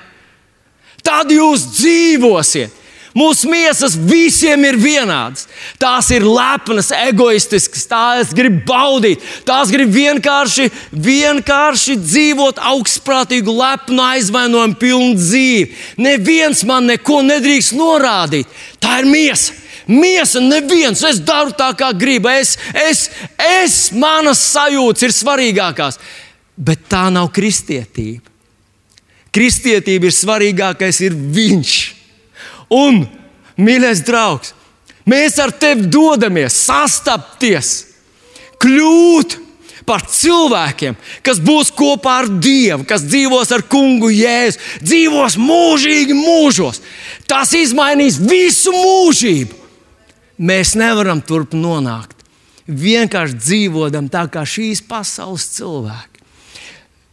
tad jūs dzīvosiet. Mūsu miesas visiem ir vienādas. Tās ir lepnas, egoistiskas, tās grib baudīt, tās grib vienkārši, vienkārši dzīvot augstprātīgu, lepnu, aizvainojumu pilnu dzīvi. Neviens man neko nedrīkst norādīt. Tā ir miesa. Miesa neviens, es daru tā, kā gribu. Es, es, es manas sajūtas ir svarīgākās. Bet tā nav kristietība. Kristietība ir svarīgākais, ir viņš. Un, mīļais draugs, mēs ar tevi dodamies sastapties, kļūt par cilvēkiem, kas būs kopā ar Dievu, kas dzīvos ar kungu Jēzu, dzīvos mūžīgi mūžos. Tas izmainīs visu mūžību mēs nevaram turp nonākt. Vienkārši dzīvodam tā kā šīs pasaules cilvēki.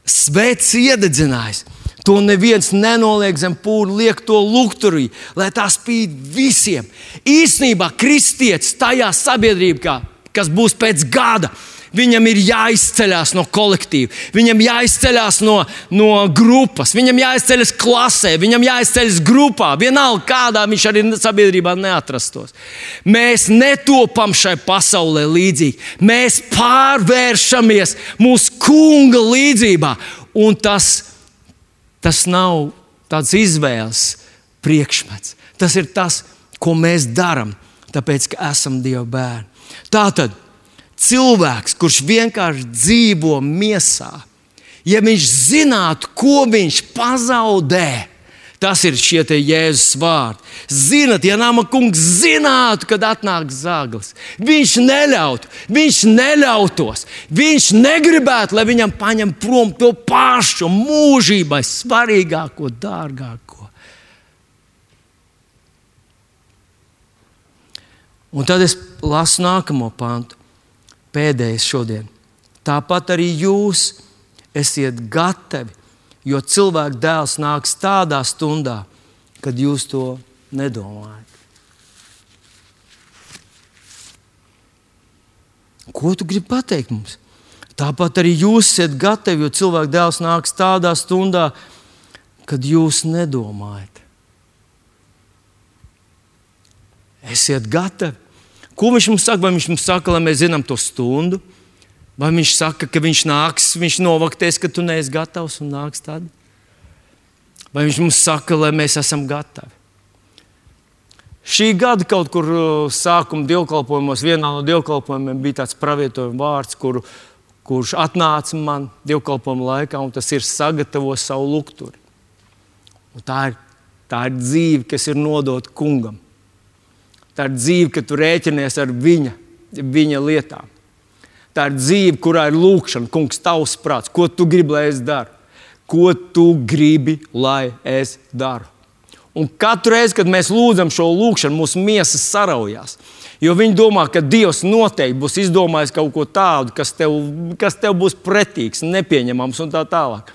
Svēts iededzinājis. To neviens nenoliek zem pūļa, liek to lukturī, lai tā spīd visiem. Īsnībā kristietis tajā sabiedrībā, kas būs pēc gada, Viņam ir jāizceļas no kolektīva, viņam jāizceļas no, no grupas, viņam jāizceļas klasē, viņam jāizceļas grupā. Vienalga, kādā viņš arī sabiedrībā neatrastos. Mēs netopam šai pasaulē līdzīgi. Mēs pārvēršamies mūsu kunga līdzjūtībā. Un tas, tas nav tāds izvēles priekšmets. Tas ir tas, ko mēs darām, tāpēc, ka esam Dieva bērni. Tātad cilvēks, kurš vienkārši dzīvo miesā, ja viņš zinātu, ko viņš pazaudē, tas ir šie Jēzus vārdi. Zinat, ja nama kungs zinātu, kad atnāks zāglis, viņš neļautu, viņš neļautos, viņš negribētu, lai viņam paņem prom to pašu mūžībai svarīgāko, dārgāko. Un tad es lasu nākamo pantu pēdējais šodien. Tāpat arī jūs esiet gatavi, jo cilvēka dēls nāks tādā stundā, kad jūs to nedomājat. Ko tu gribi pateikt mums? Tāpat arī jūs esat gatavi, jo cilvēka dēls nāks tādā stundā, kad jūs nedomājat. Esiet gatavi. Ko viņš mums saka? Vai viņš mums saka, lai mēs zinām to stundu? Vai viņš saka, ka viņš nāks, viņš novaktēs, ka tu neesi gatavs un nāks tad? Vai viņš mums saka, lai mēs esam gatavi? Šī gada kaut kur uh, sākuma dievkalpojumos, vienā no dievkalpojumiem bija tāds pravietojuma vārds, kuru, kurš atnāca man dievkalpojuma laikā, un tas ir sagatavot savu lukturi. Un tā ir, tā ir dzīve, kas ir nodota kungam. Tā ir dzīve, ka tu rēķinies ar viņa, viņa lietām. Tā ir dzīve, kurā ir lūkšana, kungs, tavs prāts, ko tu gribi, lai es daru. Ko tu gribi, lai es daru? Un katru reizi, kad mēs lūdzam šo lūgšanu, mūsu miesas saraujās. Jo viņi domā, ka Dievs noteikti būs izdomājis kaut ko tādu, kas tev, kas tev būs pretīgs, nepieņemams un tā tālāk.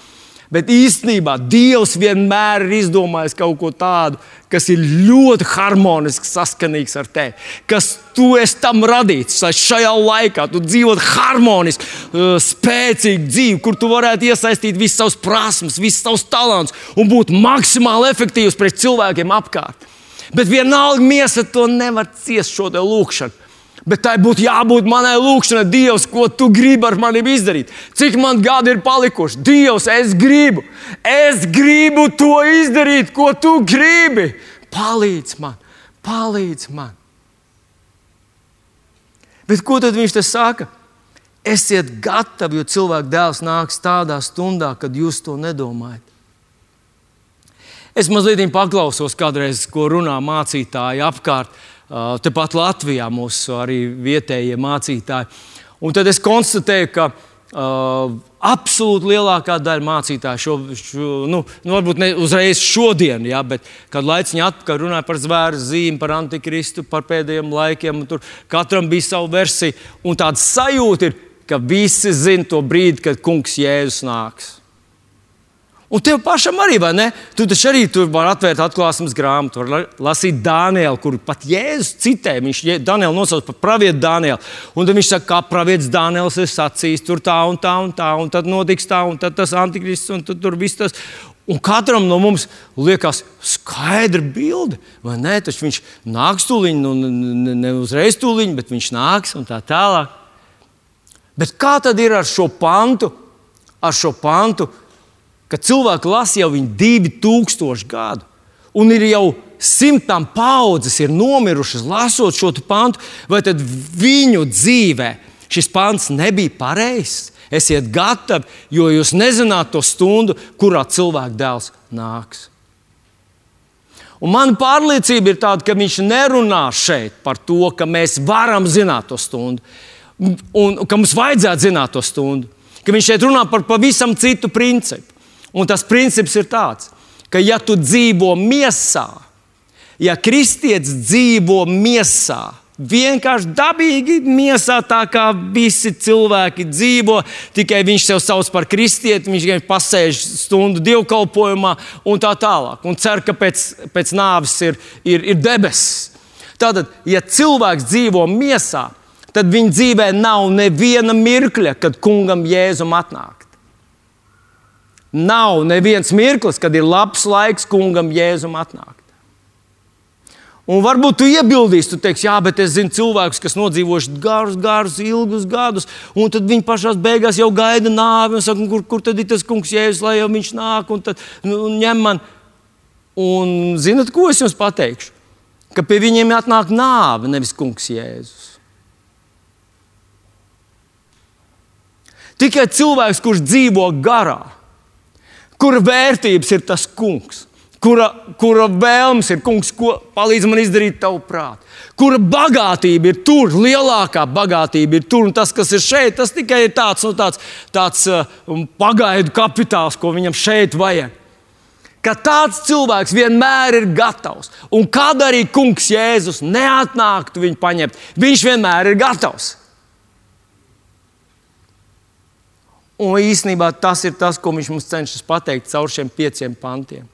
Bet īstenībā Dievs vienmēr ir izdomājis kaut ko tādu, kas ir ļoti harmonisks, saskanīgs ar tevi. Kas tu esi tam radīts, lai šajā laikā tu dzīvotu harmonisku, uh, spēcīgu dzīvi, kur tu varētu iesaistīt visas savas prasmes, visas savas talants un būt maksimāli efektīvs pret cilvēkiem apkārt. Bet vienalga miesa to nevar ciest šo lūkšanu. Bet tai būtu jābūt manai lūkšanai, Dievs, ko tu gribi ar mani izdarīt. Cik man gadi ir palikuši? Dievs, es gribu, es gribu to izdarīt, ko tu gribi. Palīdz man, palīdz man. Bet ko tad viņš te saka? Esiet gatavi, jo cilvēka dēls nāks tādā stundā, kad jūs to nedomājat. Es mazliet paklausos kādreiz, ko runā mācītāji apkārt tepat Latvijā mūsu arī vietējie mācītāji. Un tad es konstatēju, ka uh, absolūti lielākā daļa mācītāju šo, šo nu, nu, varbūt ne uzreiz šodien, ja, bet kad laiciņā atpakaļ runāja par zvēru zīmi, par antikristu, par pēdējiem laikiem, tur katram bija sava versija. Un tāda sajūta ir, ka visi zina to brīdi, kad kungs Jēzus nāks. Un tev pašam arī, vai ne? Tu taču arī tur vari atvērt atklāsmes grāmatu, var lasīt Dānielu, kur pat Jēzus citē. Viņš Dānielu nosauc par pravietu Dānielu. Un tad viņš saka, kā pravietis Dāniels ir sacījis, tur tā un tā un tā, un tad notiks tā, un tad tas antikrists, un tad tur viss tas. Un katram no mums liekas, skaidra bilde, vai ne? Taču viņš nāks tūlīt, nu, ne, ne uzreiz tūlīt, bet viņš nāks un tā tālāk. Bet kā tad ir ar šo pantu? Ar šo pantu ka cilvēki lasa jau viņu divi tūkstoši gadu. Un ir jau simtām paudzes ir nomirušas, lasot šo pantu, vai tad viņu dzīvē šis pants nebija pareizs? Esiet gatavi, jo jūs nezināt to stundu, kurā cilvēka dēls nāks. Un mana pārliecība ir tāda, ka viņš nerunā šeit par to, ka mēs varam zināt to stundu, un, un ka mums vajadzētu zināt to stundu. Ka viņš šeit runā par pavisam citu principu. Un tas princips ir tāds, ka ja tu dzīvo miesā, ja kristietis dzīvo miesā, vienkārši dabīgi miesā, tā kā visi cilvēki dzīvo. Tikai viņš sev sauc par kristieti, viņš vienkārši pasēž stundu dievkalpojumā un tā tālāk. Un cer, ka pēc, pēc nāves ir, ir, ir debesis. Tātad, ja cilvēks dzīvo miesā, tad viņa dzīvē nav neviena mirkļa, kad kungam jēzum atnāk. Nav neviens mirklis, kad ir labs laiks kungam Jēzum atnākt. Un varbūt tu iebildīsi, tu teiksi, jā, bet es zinu cilvēkus, kas nodzīvojuši garus, garus, ilgus gadus, un tad viņi pašā beigās jau gaida nāvi un saka, kur, kur tad ir tas kungs Jēzus, lai jau viņš nāk un tad, nu, ņem man. Un zinat, ko es jums pateikšu? Ka pie viņiem atnāk nāve, nevis kungs Jēzus. Tikai cilvēks, kurš dzīvo garā, kura vērtības ir tas kungs. Kura, kura vēlmes ir, kungs, ko palīdz man izdarīt tavu prātu. Kura bagātība ir tur, lielākā bagātība ir tur, un tas, kas ir šeit, tas tikai ir tāds, nu, tāds, tāds uh, pagaidu kapitāls, ko viņam šeit vajag. Ka tāds cilvēks vienmēr ir gatavs. Un kad arī kungs Jēzus neatnāktu viņu paņemt, viņš vienmēr ir gatavs. Un īsnībā tas ir tas, ko viņš mums cenšas pateikt caur šiem pieciem pantiem.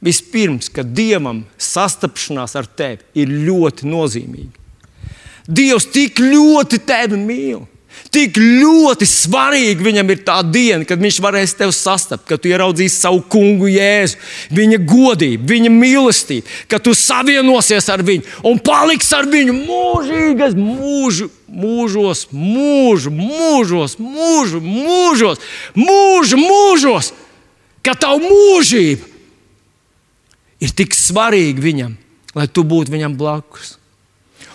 Vispirms, ka dievam sastapšanās ar tevi ir ļoti nozīmīga. Dievs tik ļoti tevi mīl. Tik ļoti svarīgi viņam ir tā diena, kad viņš varēs tevi sastapt, kad tu ieraudzīsi savu kungu Jēzu, viņa godību, viņa mīlestību, ka tu savienosies ar viņu un paliksi ar viņu mūžīgas mūžu, mūžos, mūžu, mūžos, mūžu, mūžos, mūžu, mūžos, ka tavu mūžību ir tik svarīga viņam, lai tu būtu viņam blakus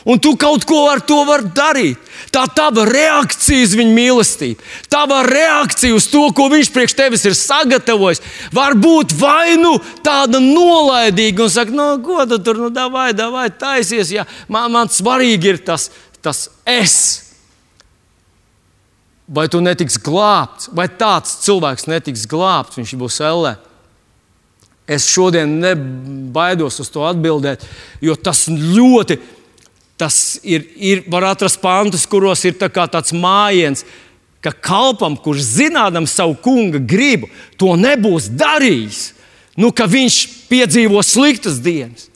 un tu kaut ko ar to vari darīt. Tā ir tava reakcija uz viņa mīlestību, tava reakcija uz to, ko viņš priekš tevis ir sagatavojis. Var būt vai nu tāda nolaidīga, un saka, no ko tu tur, nu, vai, vai taisies. Ja man, man svarīgi ir tas, tas es. Vai tu netiks glābts, vai tāds cilvēks netiks glābts, viņš būs ellē. Es šodien nebaidos uz to atbildēt, jo tas ļoti Tas ir, ir var atrast pantus, kuros ir tā tāds mājiens, ka kalpam, kurš zinādams savu kunga gribu, to nebūs darījis. Nu, ka viņš piedzīvo sliktas dienas.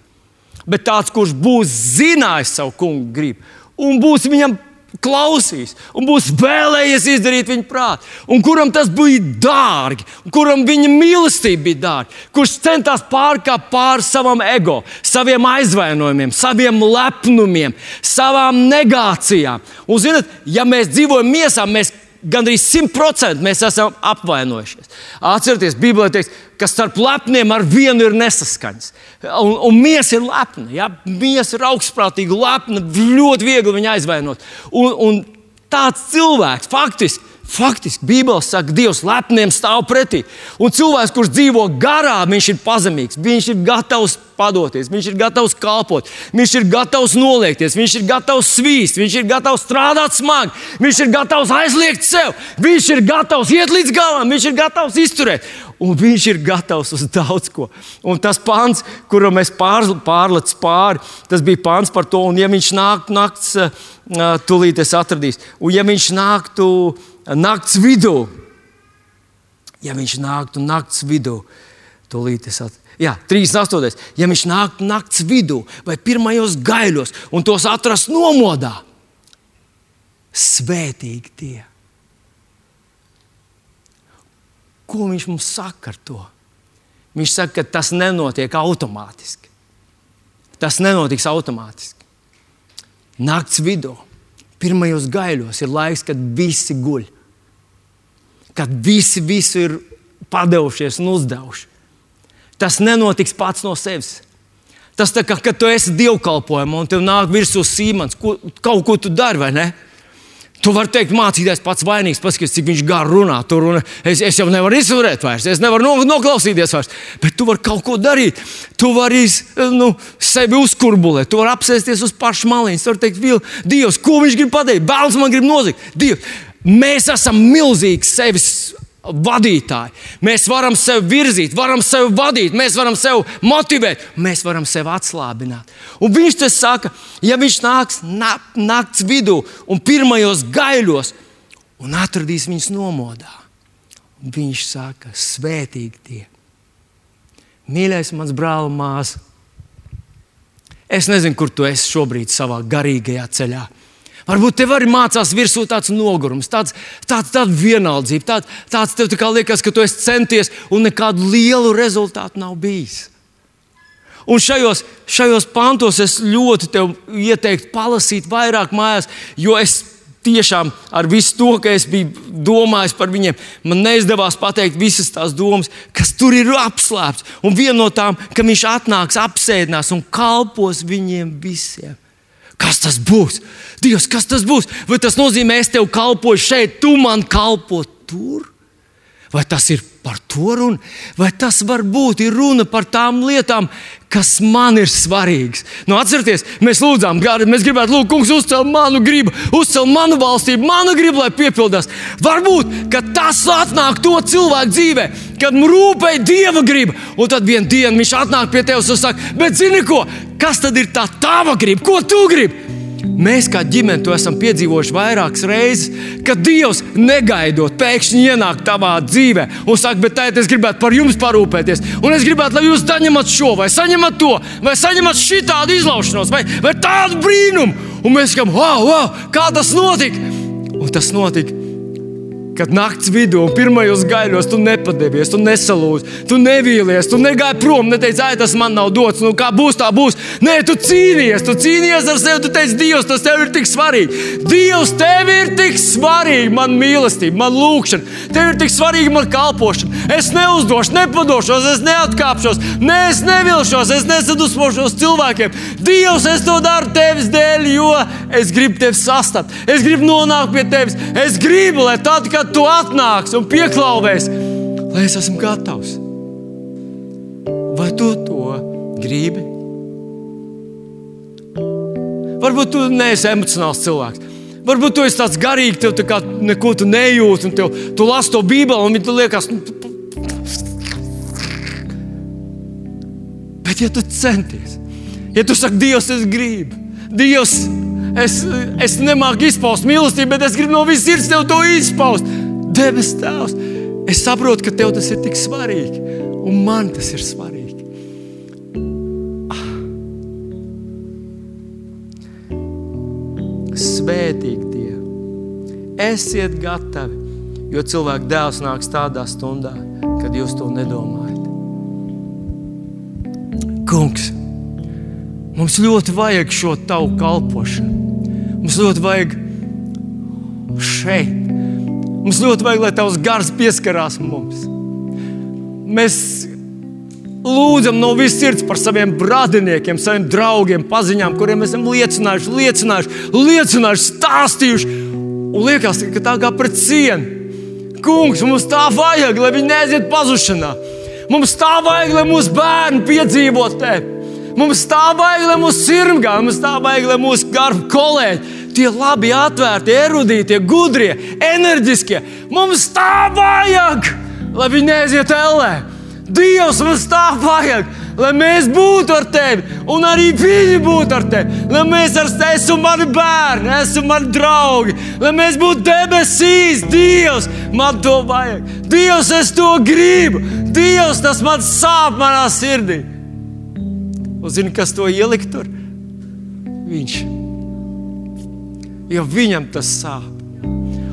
Bet tāds, kurš būs zinājis savu kunga gribu un būs viņam klausīs un būs vēlējies izdarīt viņa prātu, un kuram tas bija dārgi, un kuram viņa mīlestība bija dārga, kurš centās pārkāpt pāri savam ego, saviem aizvainojumiem, saviem lepnumiem, savām negācijām. Un, zinot, ja mēs dzīvojam miesā, mēs gandrīz simtprocentīgi mēs esam apvainojušies. Atcerieties, Bībelē teiks, ka starp lepniem ar vienu ir nesaskaņas. Un, un miesa ir lepna. Ja? Miesa ir augstprātīga, lepna, ļoti viegli viņu aizvainot. Un, un tāds cilvēks faktiski Faktiski Bībelē saka, Dievs lepniem stāv pretī. Un cilvēks, kurš dzīvo garā, viņš ir pazemīgs, viņš ir gatavs padoties, viņš ir gatavs kalpot, viņš ir gatavs noliekties, viņš ir gatavs svīst, viņš ir gatavs strādāt smagi, viņš ir gatavs aizliegt sev, viņš ir gatavs iet līdz galam, viņš ir gatavs izturēt. Un viņš ir gatavs uz daudz ko. Un tas pāns, kuru mēs pārlecam pāri, tas bija pāns par to. Un, ja viņš nāk naktas, tūlīt es atradīšu, un ja viņš nāktu naktas vidū. Ja viņš nāktu naktas vidū, tūlīt es atceros. Jā, 38. Ja viņš nāktu naktas vidū vai pirmajos gaiļos un tos atrastu nomodā, svētīgi tie. Ko viņš mums saka ar to? Viņš saka, ka tas nenotiek automātiski. Tas nenotiks automātiski. Nakts vidū, pirmajos gaiļos ir laiks, kad visi guļ kad visi visu ir padevušies un uzdevuši. Tas nenotiks pats no sevis. Tas tā kā kad tu esi dievkalpojumā un tev nāk virsū sīmens, ko, kaut ko tu dari, vai ne? Tu vari teikt, mācīties pats vainīgs, paskatās, cik viņš gar runā. Runa. Es, es jau nevaru izturēt vairs, es nevaru no, noklausīties vairs. Bet tu vari kaut ko darīt. Tu vari nu, sevi uzkurbulēt, tu vari apsēsties uz pašu maliņas. Tu vari teikt, Dievs, ko viņš grib pateikt? Bēls man grib nozagt. Dievs, Mēs esam milzīgi sevis vadītāji. Mēs varam sevi virzīt, varam sevi vadīt, mēs varam sevi motivēt, mēs varam sevi atslābināt. Un viņš te saka, ja viņš nāks naktas vidū un pirmajos gaiļos un atradīs viņus nomodā, viņš saka, svētīgi tie. Mīļais, mans brāl, māsa, es nezinu, kur tu esi šobrīd savā garīgajā ceļā. Varbūt tev arī mācās virsū tāds nogurums, tāds, tāds, tāda vienaldzība, tāds, tāds tev tā liekas, ka tu esi centies un nekādu lielu rezultātu nav bijis. Un šajos, šajos pantos es ļoti ieteiktu palasīt vairāk mājās, jo es tiešām ar visu to, ka es biju domājis par viņiem, man neizdevās pateikt visas tās domas, kas tur ir apslēpts. Un viena no tām, ka viņš atnāks, apsēdinās un kalpos viņiem visiem. Kas tas būs? Dievs, kas tas būs? Vai tas nozīmē, es tev kalpoju šeit, tu man kalpo tur? Vai tas ir par to runa, vai tas varbūt ir runa par tām lietām, kas man ir svarīgas? Nu, atcerieties, mēs lūdzām, mēs gribētu lūgt, kungs, uzcelt manu gribu, uzcelt manu valstību, manu gribu, lai piepildās. Varbūt tas atnāk to cilvēku dzīvē, kad rūpēji dieva griba, un tad vienā dienā viņš atnāk pie tevis un saka, bet zini ko, kas tad ir tā tava griba, ko tu gribi? Mēs kā ģimene to esam piedzīvojuši vairākas reizes, kad Dievs negaidot, pēkšņi ienāk tavā dzīvē un saka, bet tā es gribētu par jums parūpēties. Un es gribētu, lai jūs saņemat šo, vai saņemat to, vai saņemat šitādu izlaušanos, vai, vai tādu brīnumu. Un mēs sakām, wow, wow, kā tas notika? Un tas notika kad naktas vidū un pirmajos gaiļos tu nepadevies, tu nesalūzi, tu nevīlies, tu negāji prom, neteici, ah, tas man nav dots, nu kā būs, tā būs. Nē, tu cīnījies, tu cīnījies ar sevi, tu teici, Dievs, tas tev ir tik svarīgi. Dievs, tev ir tik svarīgi, man mīlestība, man lūgšana, tev ir tik svarīga man kalpošana. Es neuzdošu, nepadošos, es neatkāpšos, ne, es nevilšos, es nesadusmošos cilvēkiem. Dievs, es to daru tevis dēļ, jo es gribu tevi sastapt, es gribu nonākt pie tevis, es gribu, lai tad, kad kad tu atnāks un pieklāvēs, lai es esmu gatavs. Vai tu to gribi? Varbūt tu neesi emocionāls cilvēks. Varbūt tu esi tāds garīgs, tev tā kā neko tu nejūti, un tev, tu lasi to Bībeli, un tu liekas, nu, bet ja tu centies, ja tu saki, Dievs, es gribu, Dievs, es, es nemāku izpaust mīlestību, bet es gribu no visas sirds tev to izpaust. Debes Tēvs, es saprotu, ka tev tas ir tik svarīgi, un man tas ir svarīgi. Ah. Svētīgi tie, esiet gatavi, jo cilvēka dēls nāks tādā stundā, kad jūs to nedomājat. Kungs, mums ļoti vajag šo tavu kalpošanu. Mums ļoti vajag šeit Mums ļoti vajag, lai Tavs gars pieskarās mums. Mēs lūdzam no visas sirds par saviem radiniekiem, saviem draugiem, paziņām, kuriem esam liecinājuši, liecinājuši, liecinājuši stāstījuši. Un liekas, ka tā kā pret sienu kungs, mums tā vajag, lai viņi neaiziet pazušanā. Mums tā vajag, lai mūsu bērni piedzīvotu tevi. Mums tā vajag, lai mūsu sirmgā, mums tā vajag, lai mūsu garbi kolēģi, tie labi atvērti, erudītie, gudrie, enerģiskie. Mums tā vajag, lai viņi neaiziet ellē. Dievs, mums tā vajag, lai mēs būtu ar tevi, un arī viņi būtu ar tevi. Lai mēs ar tevi esam mani bērni, esam mani draugi, lai mēs būtu debesīs. Dievs, man to vajag. Dievs, es to gribu. Dievs, tas man sāp manā sirdī. Un zini, kas to ielikt tur? Viņš. Jo viņam tas sāp.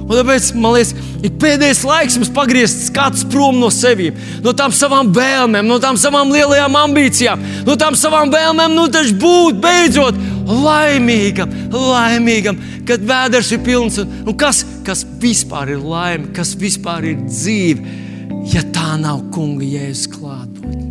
Un tāpēc man liekas, ir pēdējais laiks mums pagriezt skats prom no sevis, no tām savām vēlmēm, no tām savām lielajām ambīcijām, no tām savām vēlmēm, nu taču būt beidzot laimīgam, laimīgam, kad vēders ir pilns. Un, un kas, kas vispār ir laime, kas vispār ir dzīve, ja tā nav kunga jēzus klātbūtne?